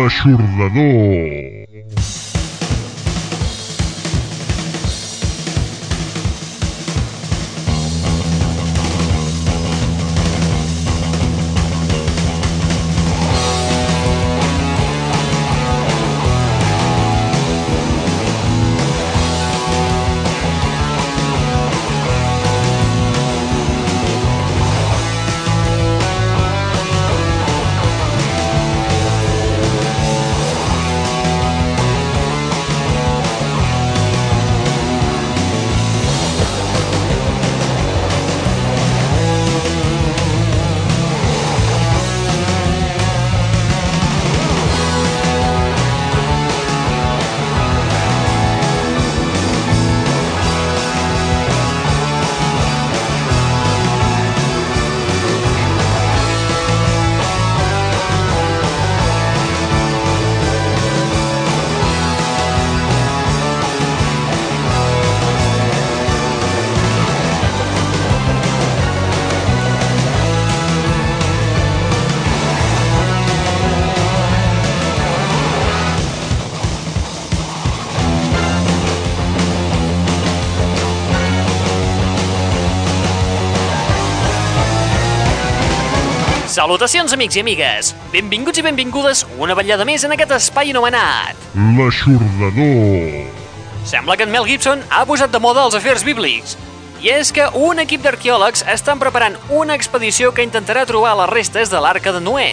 L'aixordador. Salutacions, amics i amigues! Benvinguts i benvingudes una vetllada més en aquest espai anomenat. L'aixordador. Sembla que en Mel Gibson ha posat de moda els afers bíblics. I és que un equip d'arqueòlegs estan preparant una expedició que intentarà trobar les restes de l'arca de Noé.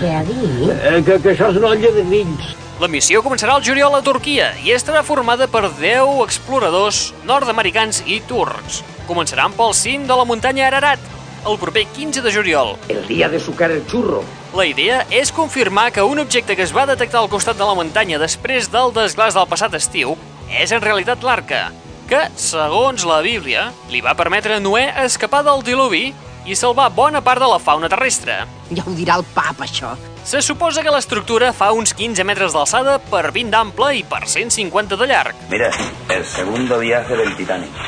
Què ha dit? Eh, que, que això és una olla de grills. La missió començarà el juliol a Turquia i estarà formada per 10 exploradors nord-americans i turcs. Començaran pel cim de la muntanya Ararat, el proper 15 de juliol. El dia de sucar el xurro. La idea és confirmar que un objecte que es va detectar al costat de la muntanya després del desglàs del passat estiu és en realitat l'arca, que, segons la Bíblia, li va permetre a Noé escapar del diluvi i salvar bona part de la fauna terrestre. Ja ho dirà el pap, això. Se suposa que l'estructura fa uns 15 metres d'alçada per 20 d'ample i per 150 de llarg. Mira, el segundo viaje del Titanic.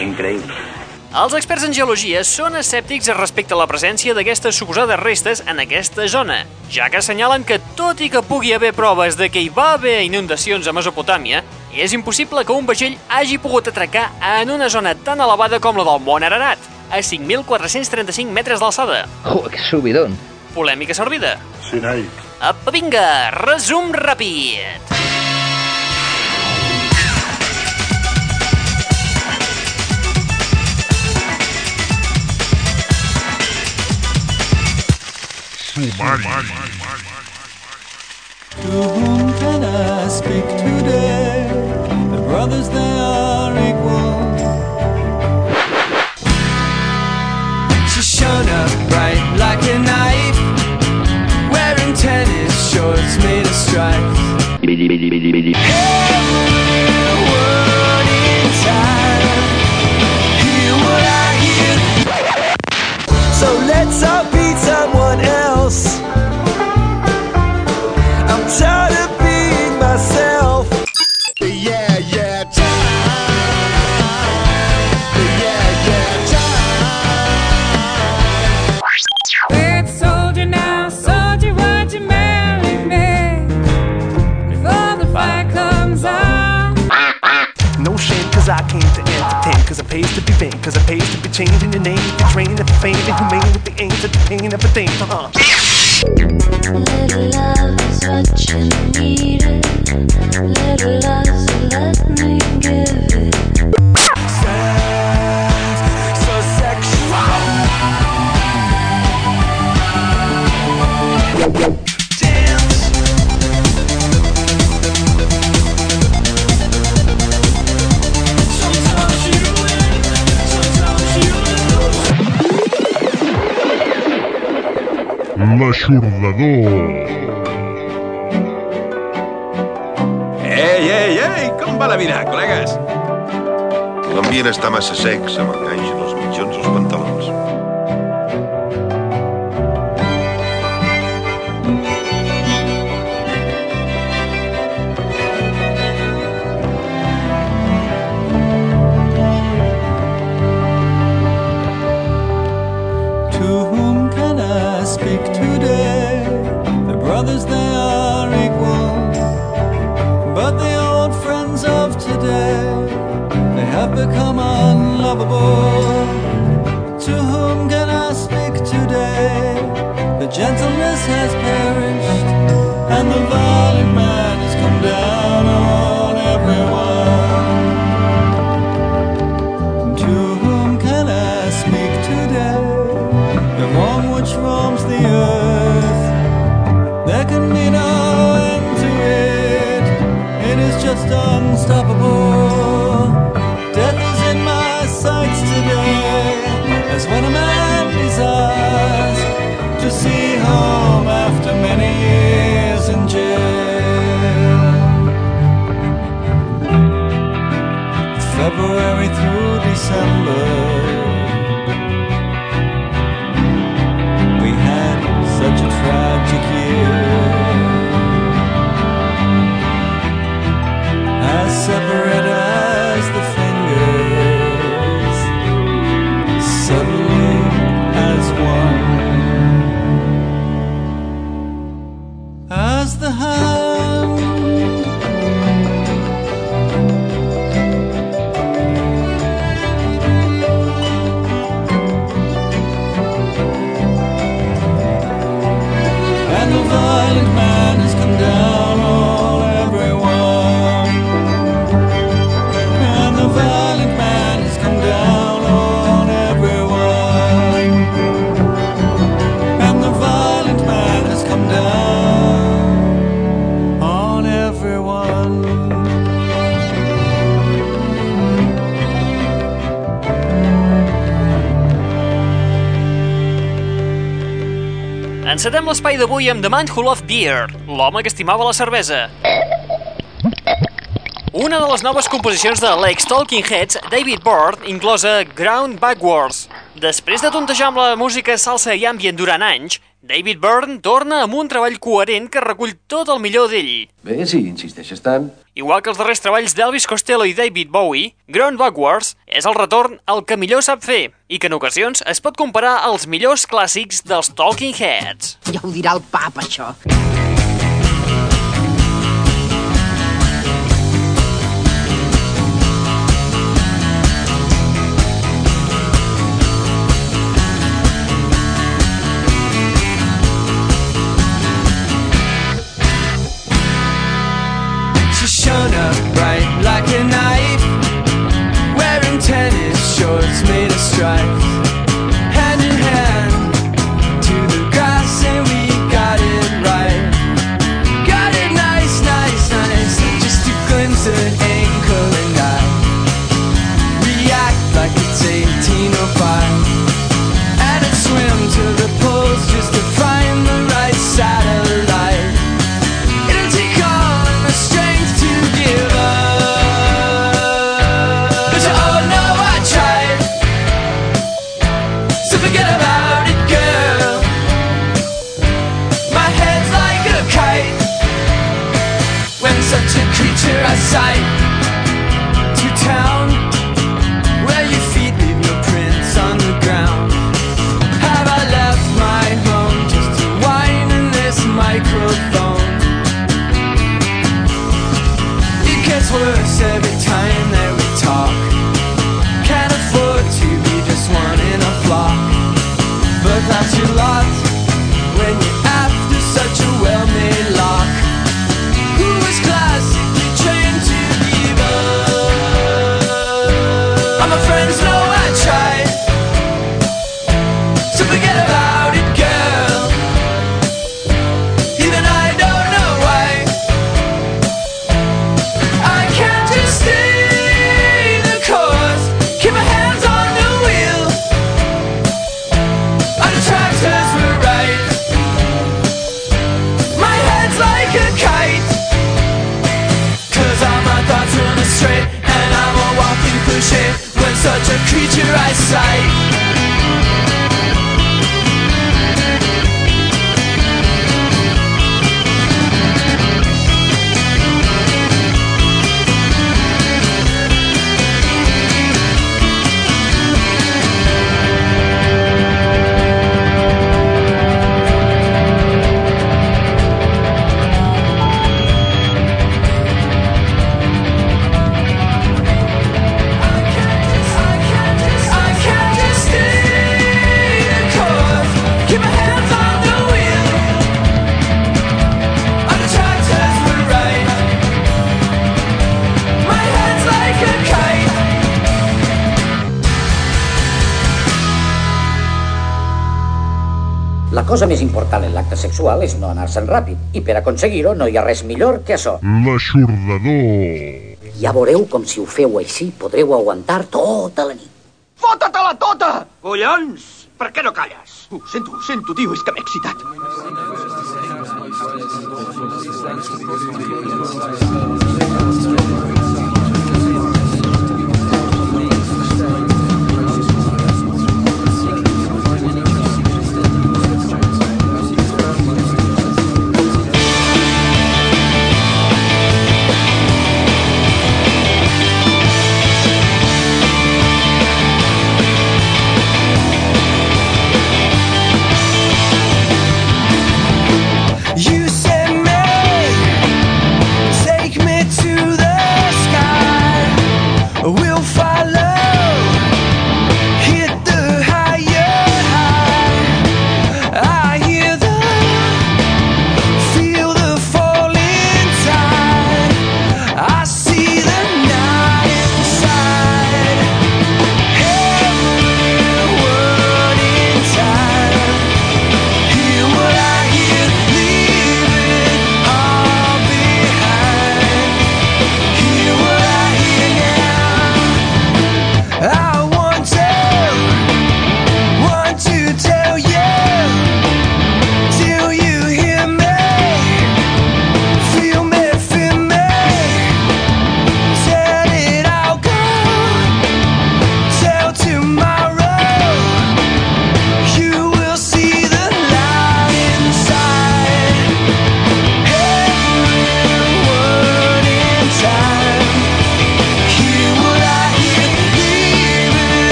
Increíble. Els experts en geologia són escèptics respecte a la presència d'aquestes suposades restes en aquesta zona, ja que assenyalen que, tot i que pugui haver proves de que hi va haver inundacions a Mesopotàmia, és impossible que un vaixell hagi pogut atracar en una zona tan elevada com la del Mont Ararat, a 5.435 metres d'alçada. Joder, qué subidón. Polèmica servida. Sí, noi. Apa, vinga, resum ràpid. Sumari. To whom can I speak today? The brothers they are equal. She shone up bright like a knife, wearing tennis shorts made of stripes. Everyone it pays to be vain. Cause it pays to be changing your name. If you're trained, if you're fame, and humane with the aim to detain everything. Uh-huh. Little love is what you needed. Little love, L'aixordador. Ei, ei, ei, com va la vida, col·legues? L'ambient està massa sec, se m'enganxen Unstoppable. Death is in my sights today, as when a man desires to see home after many years in jail. February through December. Separate Encetem l'espai d'avui amb The Man Who Loved Beer, l'home que estimava la cervesa. Una de les noves composicions de l'ex-Talking Heads, David Byrne, inclosa Ground Backwards. Després de tontejar amb la música salsa i ambient durant anys, David Byrne torna amb un treball coherent que recull tot el millor d'ell. Bé, si insisteixes tant. Igual que els darrers treballs d'Elvis Costello i David Bowie, Ground Backwards és el retorn al que millor sap fer i que en ocasions es pot comparar als millors clàssics dels Talking Heads. Ja ho dirà el pap, això. Bright like a knife, wearing tennis shorts made of stripes. portrait, and I'm a walking cliche when such a creature I sight. Cosa més important en l'acte sexual és no anar-se'n ràpid, i per aconseguir-ho no hi ha res millor que això. L'aixordador. Ja veureu com si ho feu així podreu aguantar tota la nit. Fota-te-la tota! Collons! Per què no calles? Ho sento, ho sento, tio, és que m'he excitat.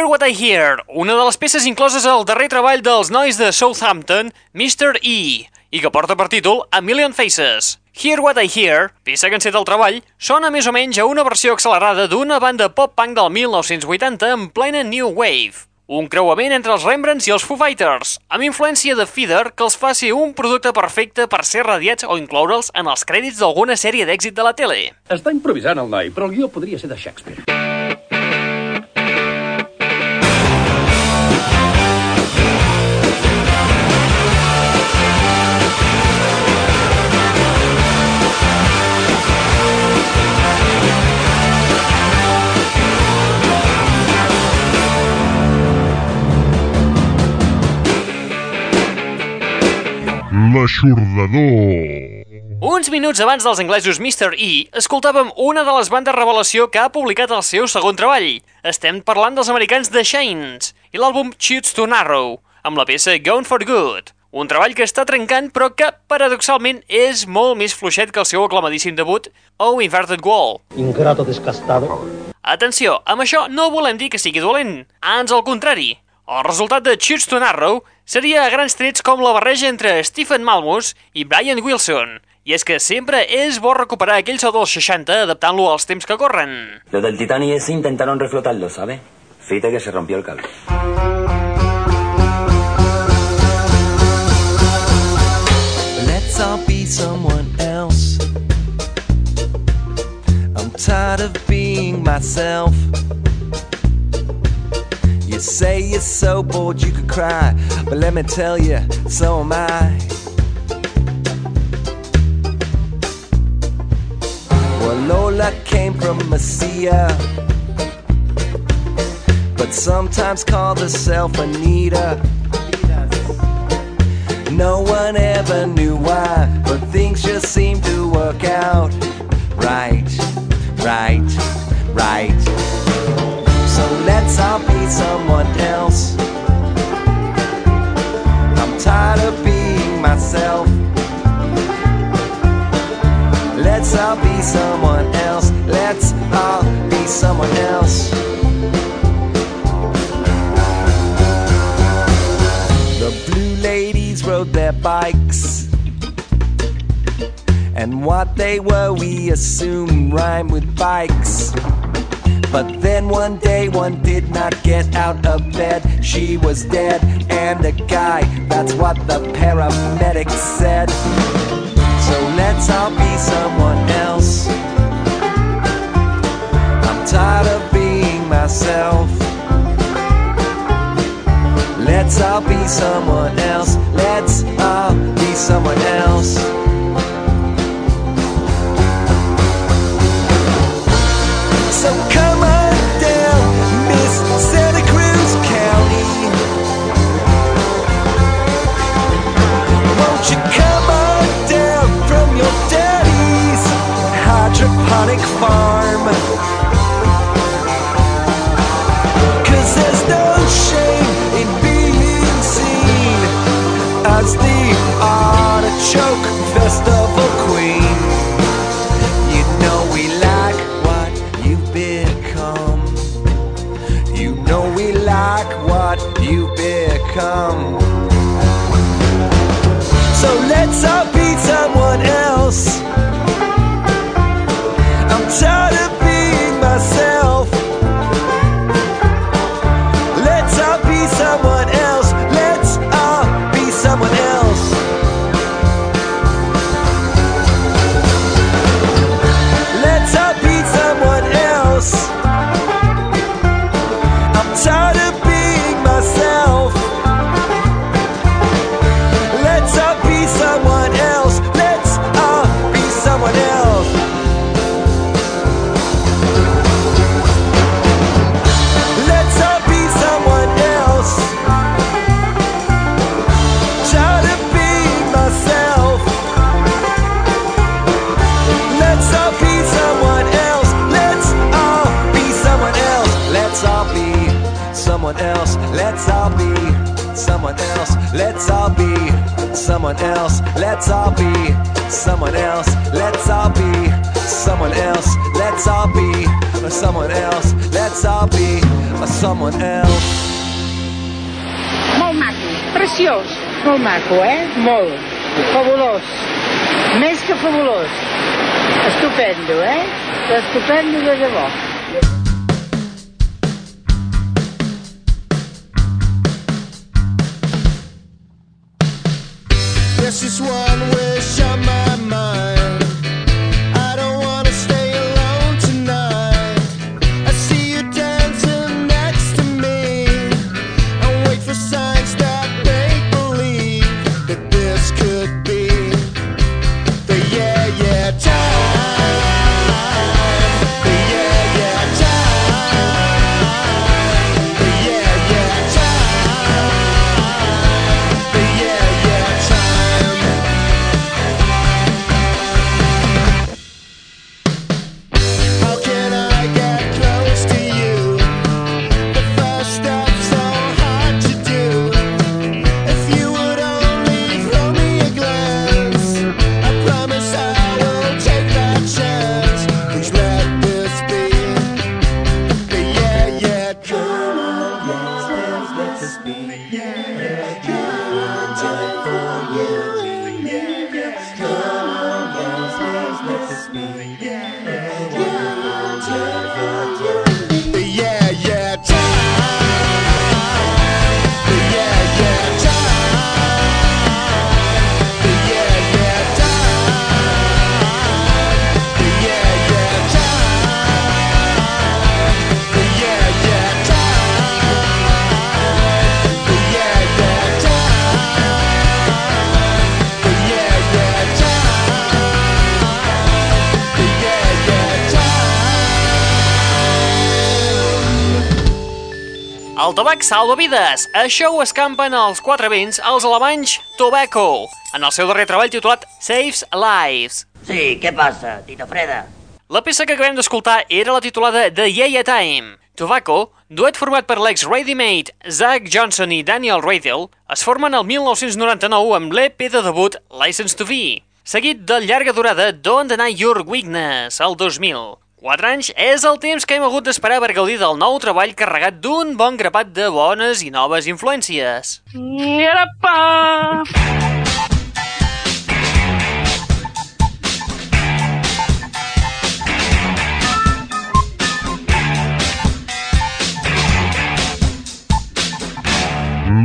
Hear What I Hear, una de les peces incloses al darrer treball dels nois de Southampton, Mr. E, i que porta per títol A Million Faces. Hear What I Hear, peça que enceta el treball, sona més o menys a una versió accelerada d'una banda pop-punk del 1980 en plena New Wave. Un creuament entre els Rembrandts i els Foo Fighters, amb influència de Feeder que els fa ser un producte perfecte per ser radiats o incloure'ls en els crèdits d'alguna sèrie d'èxit de la tele. Està improvisant el noi, però el guió podria ser de Shakespeare. L'aixordador. Uns minuts abans dels anglesos Mr. E, escoltàvem una de les bandes revelació que ha publicat el seu segon treball. Estem parlant dels americans The Shanes i l'àlbum Shoots to Narrow, amb la peça Gone for Good. Un treball que està trencant però que, paradoxalment, és molt més fluixet que el seu aclamadíssim debut, Oh Inverted Wall. Ingrato descastado. Atenció, amb això no volem dir que sigui dolent, ans al contrari. El resultat de Shoots to Narrow seria a grans trets com la barreja entre Stephen Malmus i Brian Wilson, i és que sempre és bo recuperar aquell so dels 60 adaptant-lo als temps que corren. Lo del Titani es intentaron reflotarlo, ¿sabe? Fíjate que se rompió el cable. Let's all be someone else I'm tired of being myself You say you're so bored you could cry, but let me tell you, so am I. Well, Lola came from Messia, but sometimes called herself Anita. No one ever knew why, but things just seem to work out. Right, right, right. Let's all be someone else. I'm tired of being myself. Let's all be someone else. Let's all be someone else. The blue ladies rode their bikes. And what they were, we assume rhyme with bikes. But then one day one did not get out of bed. She was dead, and a guy, that's what the paramedics said. So let's all be someone else. I'm tired of being myself. Let's all be someone else. Let's all be someone else. So come hydroponic farm? Cause there's no shame in being seen as the artichoke festival queen. You know we like what you've become. You know we like what you've become. So let's all be someone else. Lo stipendio delle vostre. Yes, it's one wish I'm El tabac salva vides. Això ho escampen els quatre vents els alemanys Tobacco, en el seu darrer treball titulat Saves Lives. Sí, què passa, Tita Freda? La peça que acabem d'escoltar era la titulada The Yeah Time. Tobacco, duet format per l'ex Ready Made, Zach Johnson i Daniel Radel, es formen el 1999 amb l'EP de debut License to Be, seguit de llarga durada Don't Deny Your Weakness, el 2000. Quatre anys és el temps que hem hagut d'esperar per gaudir del nou treball carregat d'un bon grapat de bones i noves influències.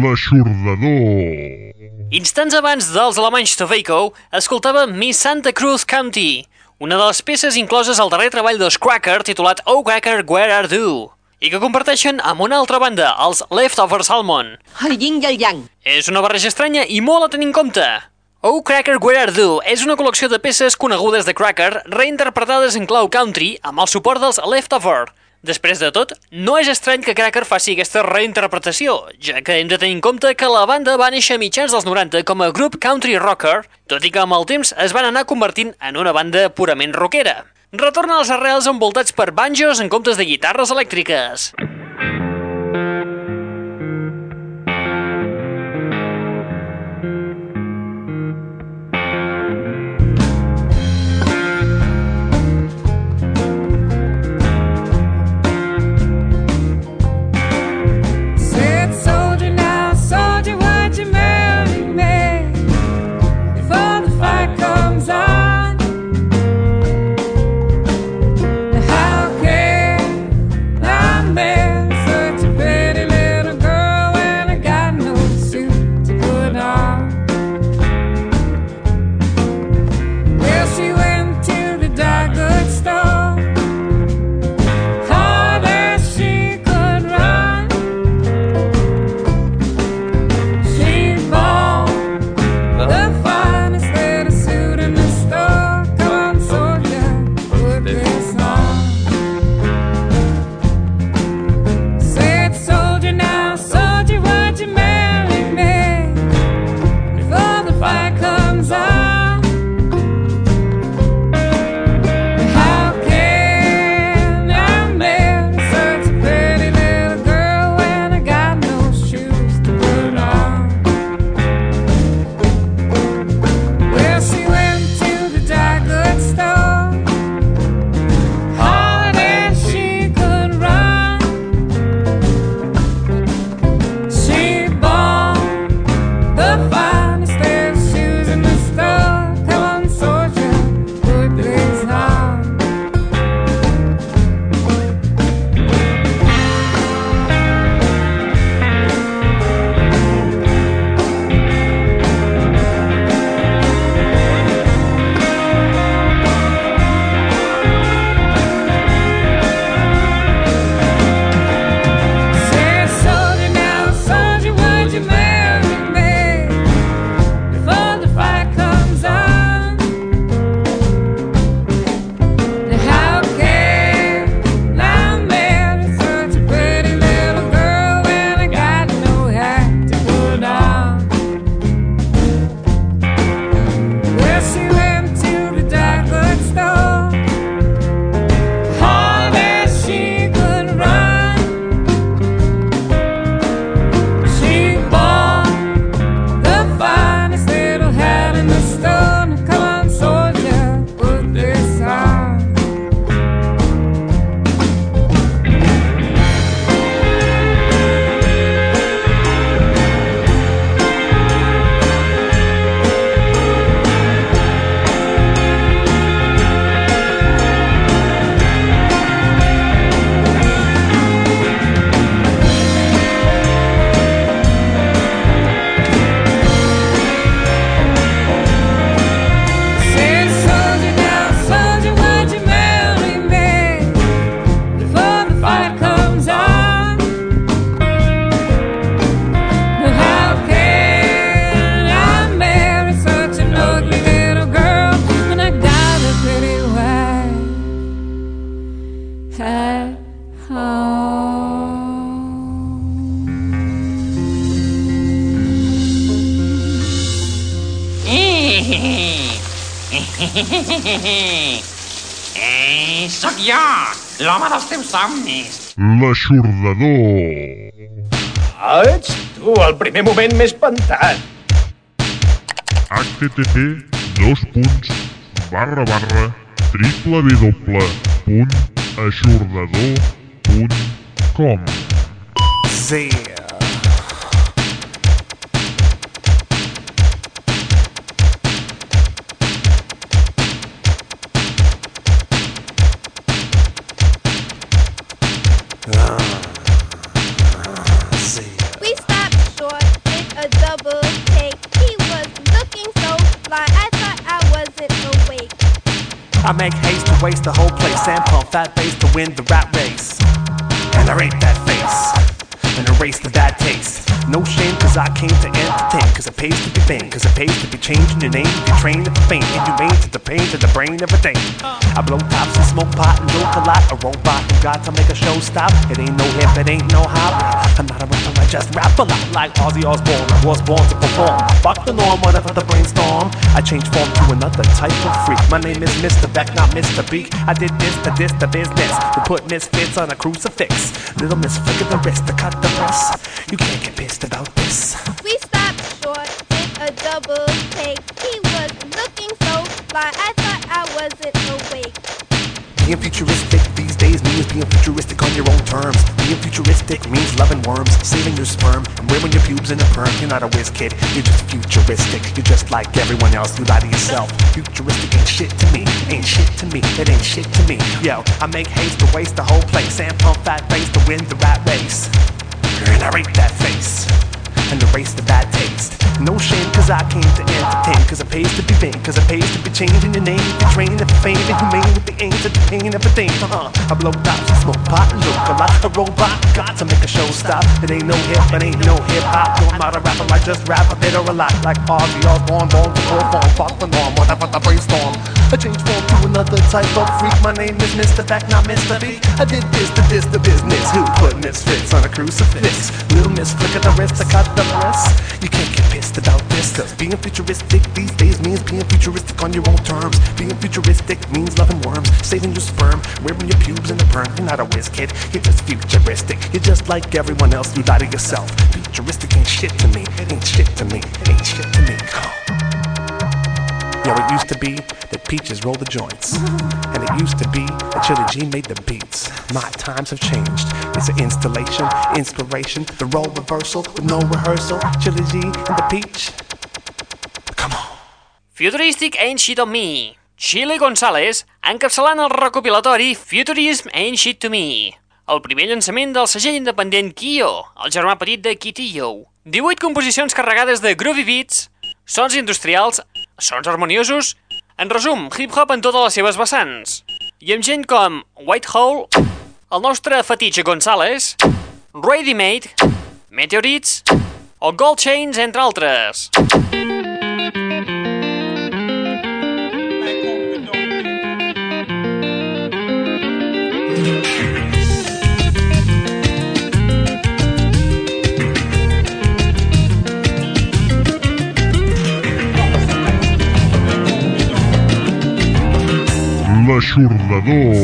L'aixordador. Instants abans dels alemanys Tobacco, escoltava Miss Santa Cruz County, una de les peces incloses al darrer treball dels Cracker titulat Oh Cracker, Where Are You? i que comparteixen amb una altra banda, els Leftover Salmon. El yin i el yang. És una barreja estranya i molt a tenir en compte. Oh Cracker, Where Are You? és una col·lecció de peces conegudes de Cracker reinterpretades en clau country amb el suport dels Leftover. Després de tot, no és estrany que Cracker faci aquesta reinterpretació, ja que hem de tenir en compte que la banda va néixer a mitjans dels 90 com a grup country rocker, tot i que amb el temps es van anar convertint en una banda purament rockera. Retorna als arrels envoltats per banjos en comptes de guitarres elèctriques. Sóc jo, l'home dels teus somnis. L'aixordador. Ah, ets tu, el primer moment m'he espantat. http dos punts barra barra www.aixordador.com Zia. I make haste to waste the whole place and pump fat bass to win the rat race. And I rate that face and erase the bad taste. No shame, cause I came to entertain. Cause it pays to be vain, cause it pays to be changing your name. You train for fame, inhumane to the pain, to the brain of a thing. I blow tops and smoke pot and joke a lot. A robot who got to make a show stop. It ain't no hip, it ain't no hop. I'm not a rapper, I just rap a lot like Ozzy Osbourne. I was born to perform. Fuck the norm, whatever the brainstorm. I change form to another type of freak. My name is Mr. Beck, not Mr. Beak. I did this to this the business. To put misfits on a crucifix. Little miss flick of the wrist to cut the wrist. You can't get pissed about this. We stopped short, did a double take. He was looking so fly, I thought I wasn't awake. Being futuristic these days means being futuristic on your own terms. Being futuristic means loving worms, saving your sperm, and wearing your pubes in a perm. You're not a whiz kid, you're just futuristic. You're just like everyone else, you lie to yourself. Futuristic ain't shit to me, ain't shit to me, it ain't shit to me. Yo, I make haste to waste the whole place and pump fat face to win the rat race. And I rate that face and erase the bad taste. No shame, cause I came to entertain. Cause it pays to be vain, cause it pays to be changing your name. If you're trained for fame, and humane with the aims of the pain of a thing. Uh-huh. I blow tops and smoke pot look a lot. A robot got to make a show stop. It ain't no hip, it ain't no hip hop. No, I'm not a rapper, I just rap a bit or a lot. Like Ozzy Osbourne, born to perform. Fuck the norm, whatever the brainstorm. I change form to another type of freak. My name is Mr. Fact, not Mr. B. I did this to this the business. Who put misfits on a crucifix? Little miss flick of the wrist I cut the wrist. You can't get pissed about this, cause being futuristic these days means being futuristic on your own terms. Being futuristic means loving worms, saving your sperm, wearing your pubes in a perm. You're not a whiz kid, you're just futuristic. You're just like everyone else, you lie to yourself. Futuristic ain't shit to me, ain't shit to me, ain't shit to me. Yo, it used to be that Peaches rolled the joints. And it used to be that Chili G made the beats. My times have changed. It's an installation, inspiration, the role reversal with no rehearsal. Chili G and the Peach. Futuristic Ain't Shit on Me. Chile González encapçalant el recopilatori Futurism Ain't Shit to Me. El primer llançament del segell independent Kyo, el germà petit de Kitillo. 18 composicions carregades de groovy beats, sons industrials, sons harmoniosos, en resum, hip-hop en totes les seves vessants. I amb gent com White Hole, el nostre Fetiche González, Ready Made, Meteorits o Gold Chains, entre altres. L'aixordador.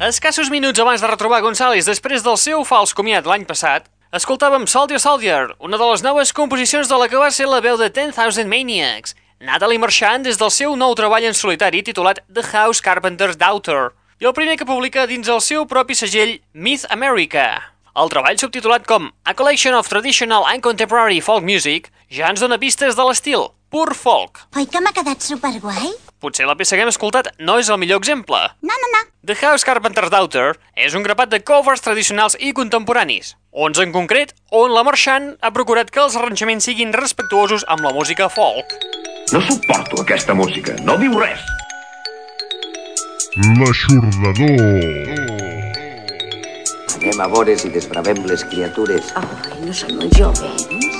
Escassos minuts abans de retrobar González després del seu fals comiat l'any passat, escoltàvem Soldier Soldier, una de les noves composicions de la que va ser la veu de 10,000 Maniacs, Natalie Marchand des del seu nou treball en solitari titulat The House Carpenter's Daughter, i el primer que publica dins el seu propi segell Myth America. El treball subtitulat com A Collection of Traditional and Contemporary Folk Music ja ens dona pistes de l'estil, pur folk. Oi que m'ha quedat superguai? Potser la peça que hem escoltat no és el millor exemple. No, no, no. The House Carpenter's Daughter és un grapat de covers tradicionals i contemporanis, 11 en concret, on la Marchand ha procurat que els arranjaments siguin respectuosos amb la música folk. No suporto aquesta música, no diu res. L'aixordador. Anem a veure si desbravem les criatures. Ai, no són molt joves.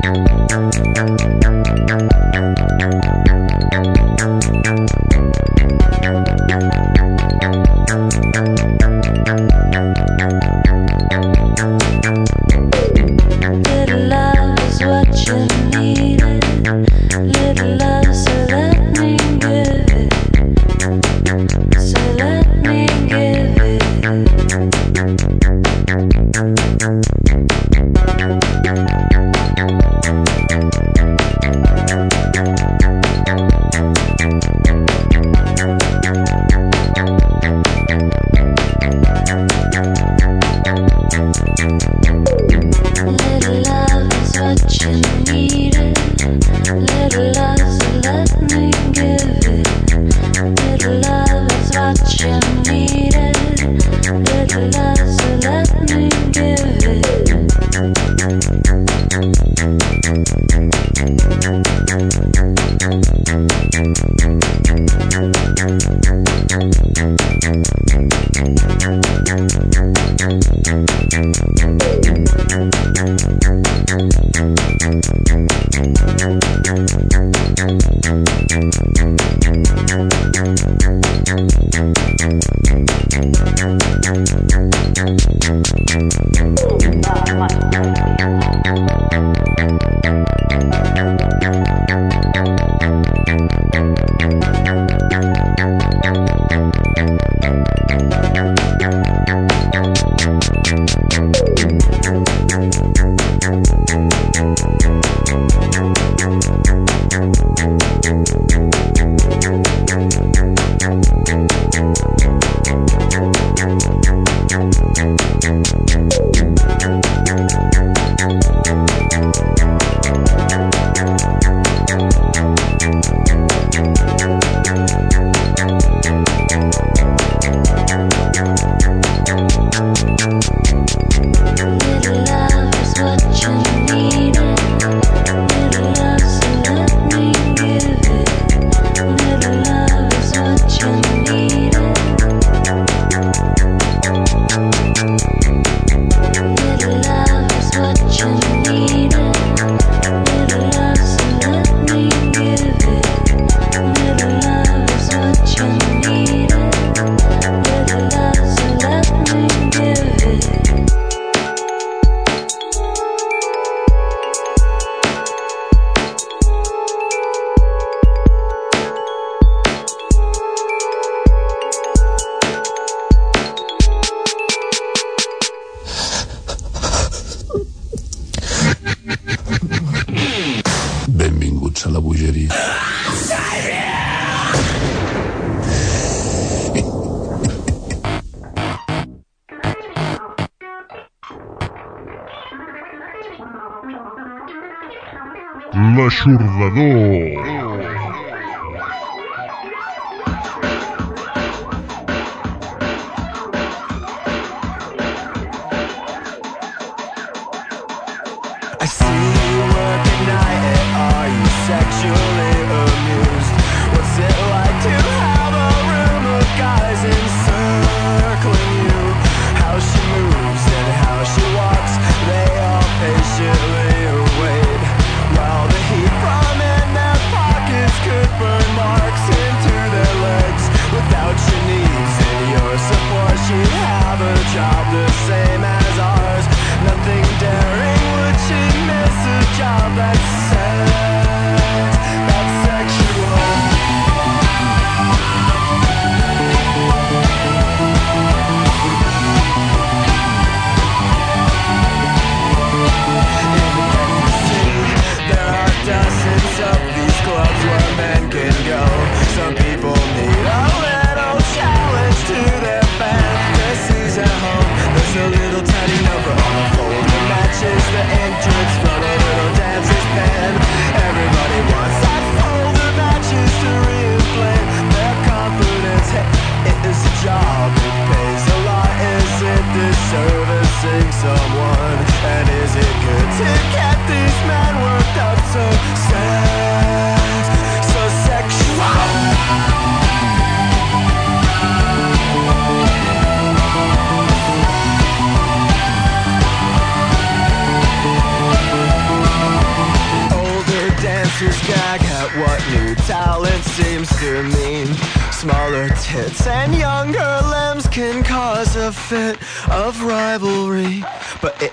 L'aixordador.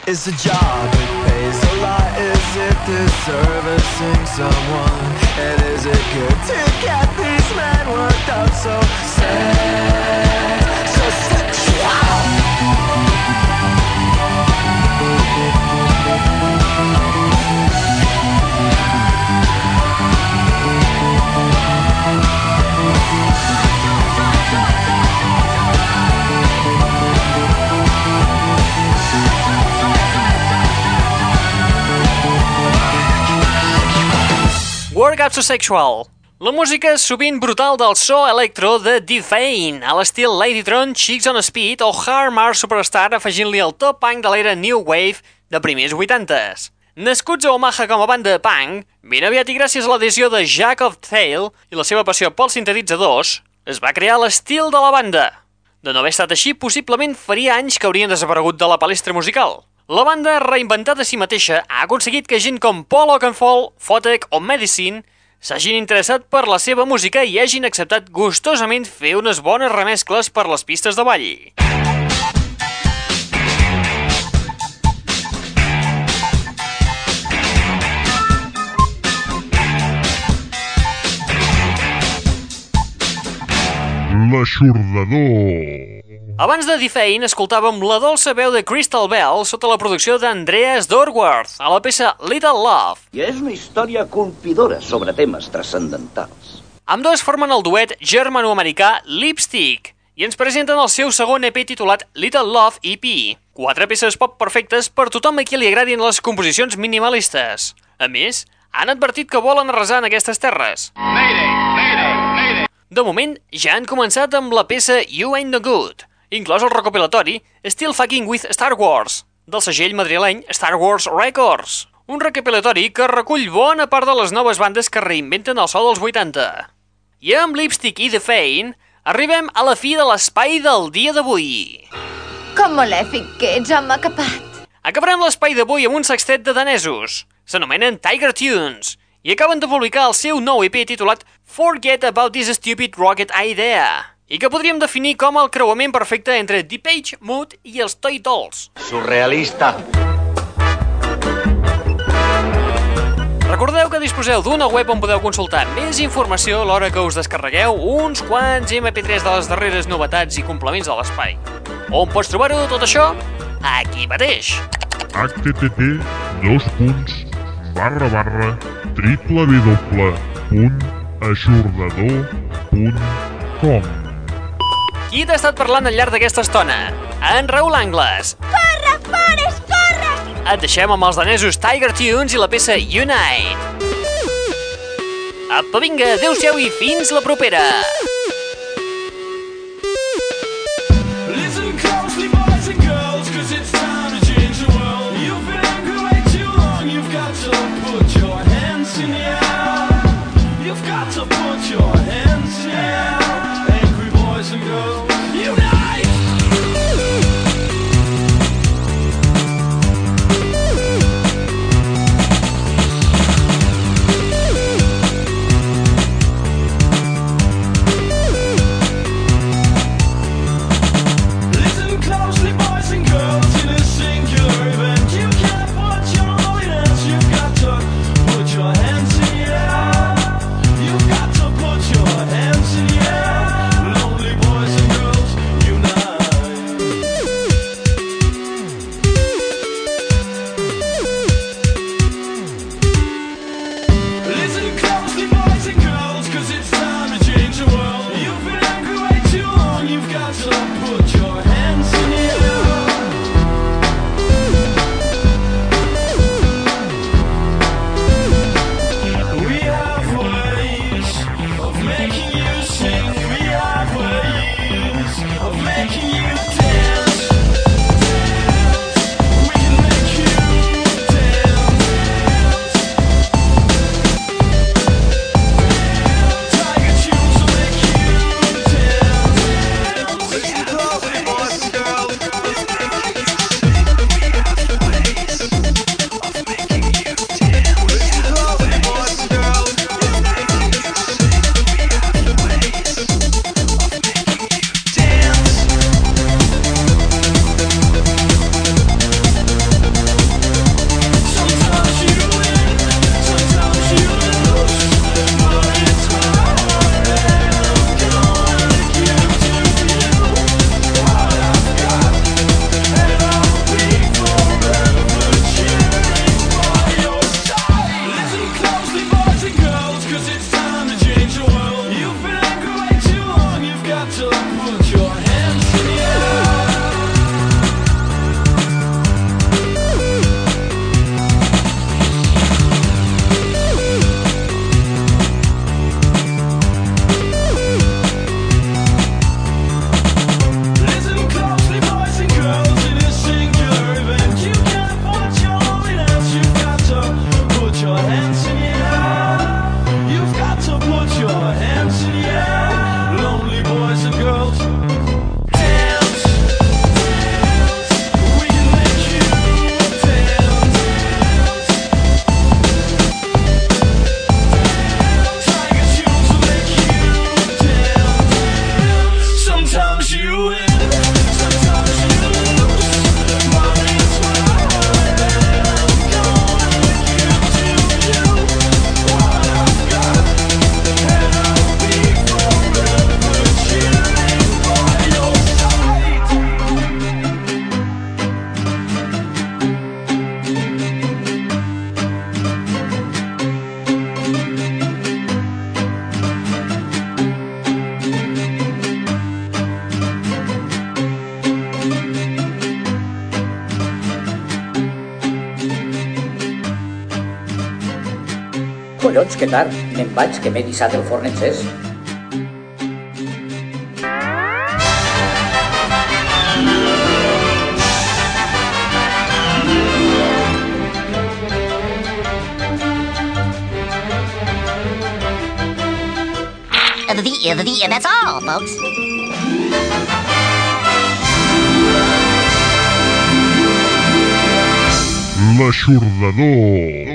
Is a job, Workout so Sexual. La música sovint brutal del so electro de Defane, a l'estil Ladytron, Chicks on Speed o Harmar Superstar afegint-li el top punk de l'era New Wave de primers 80s. Nascuts a Omaha com a banda de punk, ben aviat i gràcies a l'adhesió de Jack of Tail i la seva passió pels sintetitzadors, es va crear l'estil de la banda. De no haver estat així, possiblement faria anys que haurien desaparegut de la palestra musical. La banda, reinventada a si mateixa, ha aconseguit que gent com Paul Oakenfold, Photek o Medicine s'hagin interessat per la seva música i hagin acceptat gustosament fer unes bones remescles per les pistes de ball. L'aixordador. Abans de Defane, escoltàvem la dolça veu de Crystal Bell sota la producció d'Andreas Dorworth a la peça Little Love. I és una història colpidora sobre temes transcendentals. Amb dos formen el duet germano-americà Lipstick i ens presenten el seu segon EP titulat Little Love EP. Quatre peces pop perfectes per tothom a qui li agradin les composicions minimalistes. A més, han advertit que volen arrasar en aquestes terres. De moment, ja han començat amb la peça You Ain't No Good, inclòs el recopilatori Still Fucking With Star Wars, del segell madrileny Star Wars Records. Un recopilatori que recull bona part de les noves bandes que reinventen el so dels 80. I amb Lipstick i The Fane, arribem a la fi de l'espai del dia d'avui. Com malèfic que ets, home capat. Acabarem l'espai d'avui amb un sextet de danesos. S'anomenen Tiger Tunes i acaben de publicar el seu nou EP titulat Forget About This Stupid Rocket Idea i que podríem definir com el creuament perfecte entre Deep Age, Mood i els Toy Dolls. Surrealista. Recordeu que disposeu d'una web on podeu consultar més informació a l'hora que us descarregueu uns quants MP3 de les darreres novetats i complements de l'espai. On pots trobar-ho tot això? Aquí mateix. http dos punts barra barra www.aixordador.com Qui t'ha estat parlant al llarg d'aquesta estona? En Raül Angles. Corre, Forrest, corre! Et deixem amb els danesos Tiger Tunes i la peça Unite. Apa, vinga, adeu-siau i fins la propera. Listen closely, boys and girls, cause it's time to change the world. You've been angry way too long, you've got to put your hands in the air. You've got to put your hands in the air. Boys and girls, unite! Que tard. Me'n vaig, que m'he dissat el forn encès. The, the, the, that's all, folks. L'aixordador.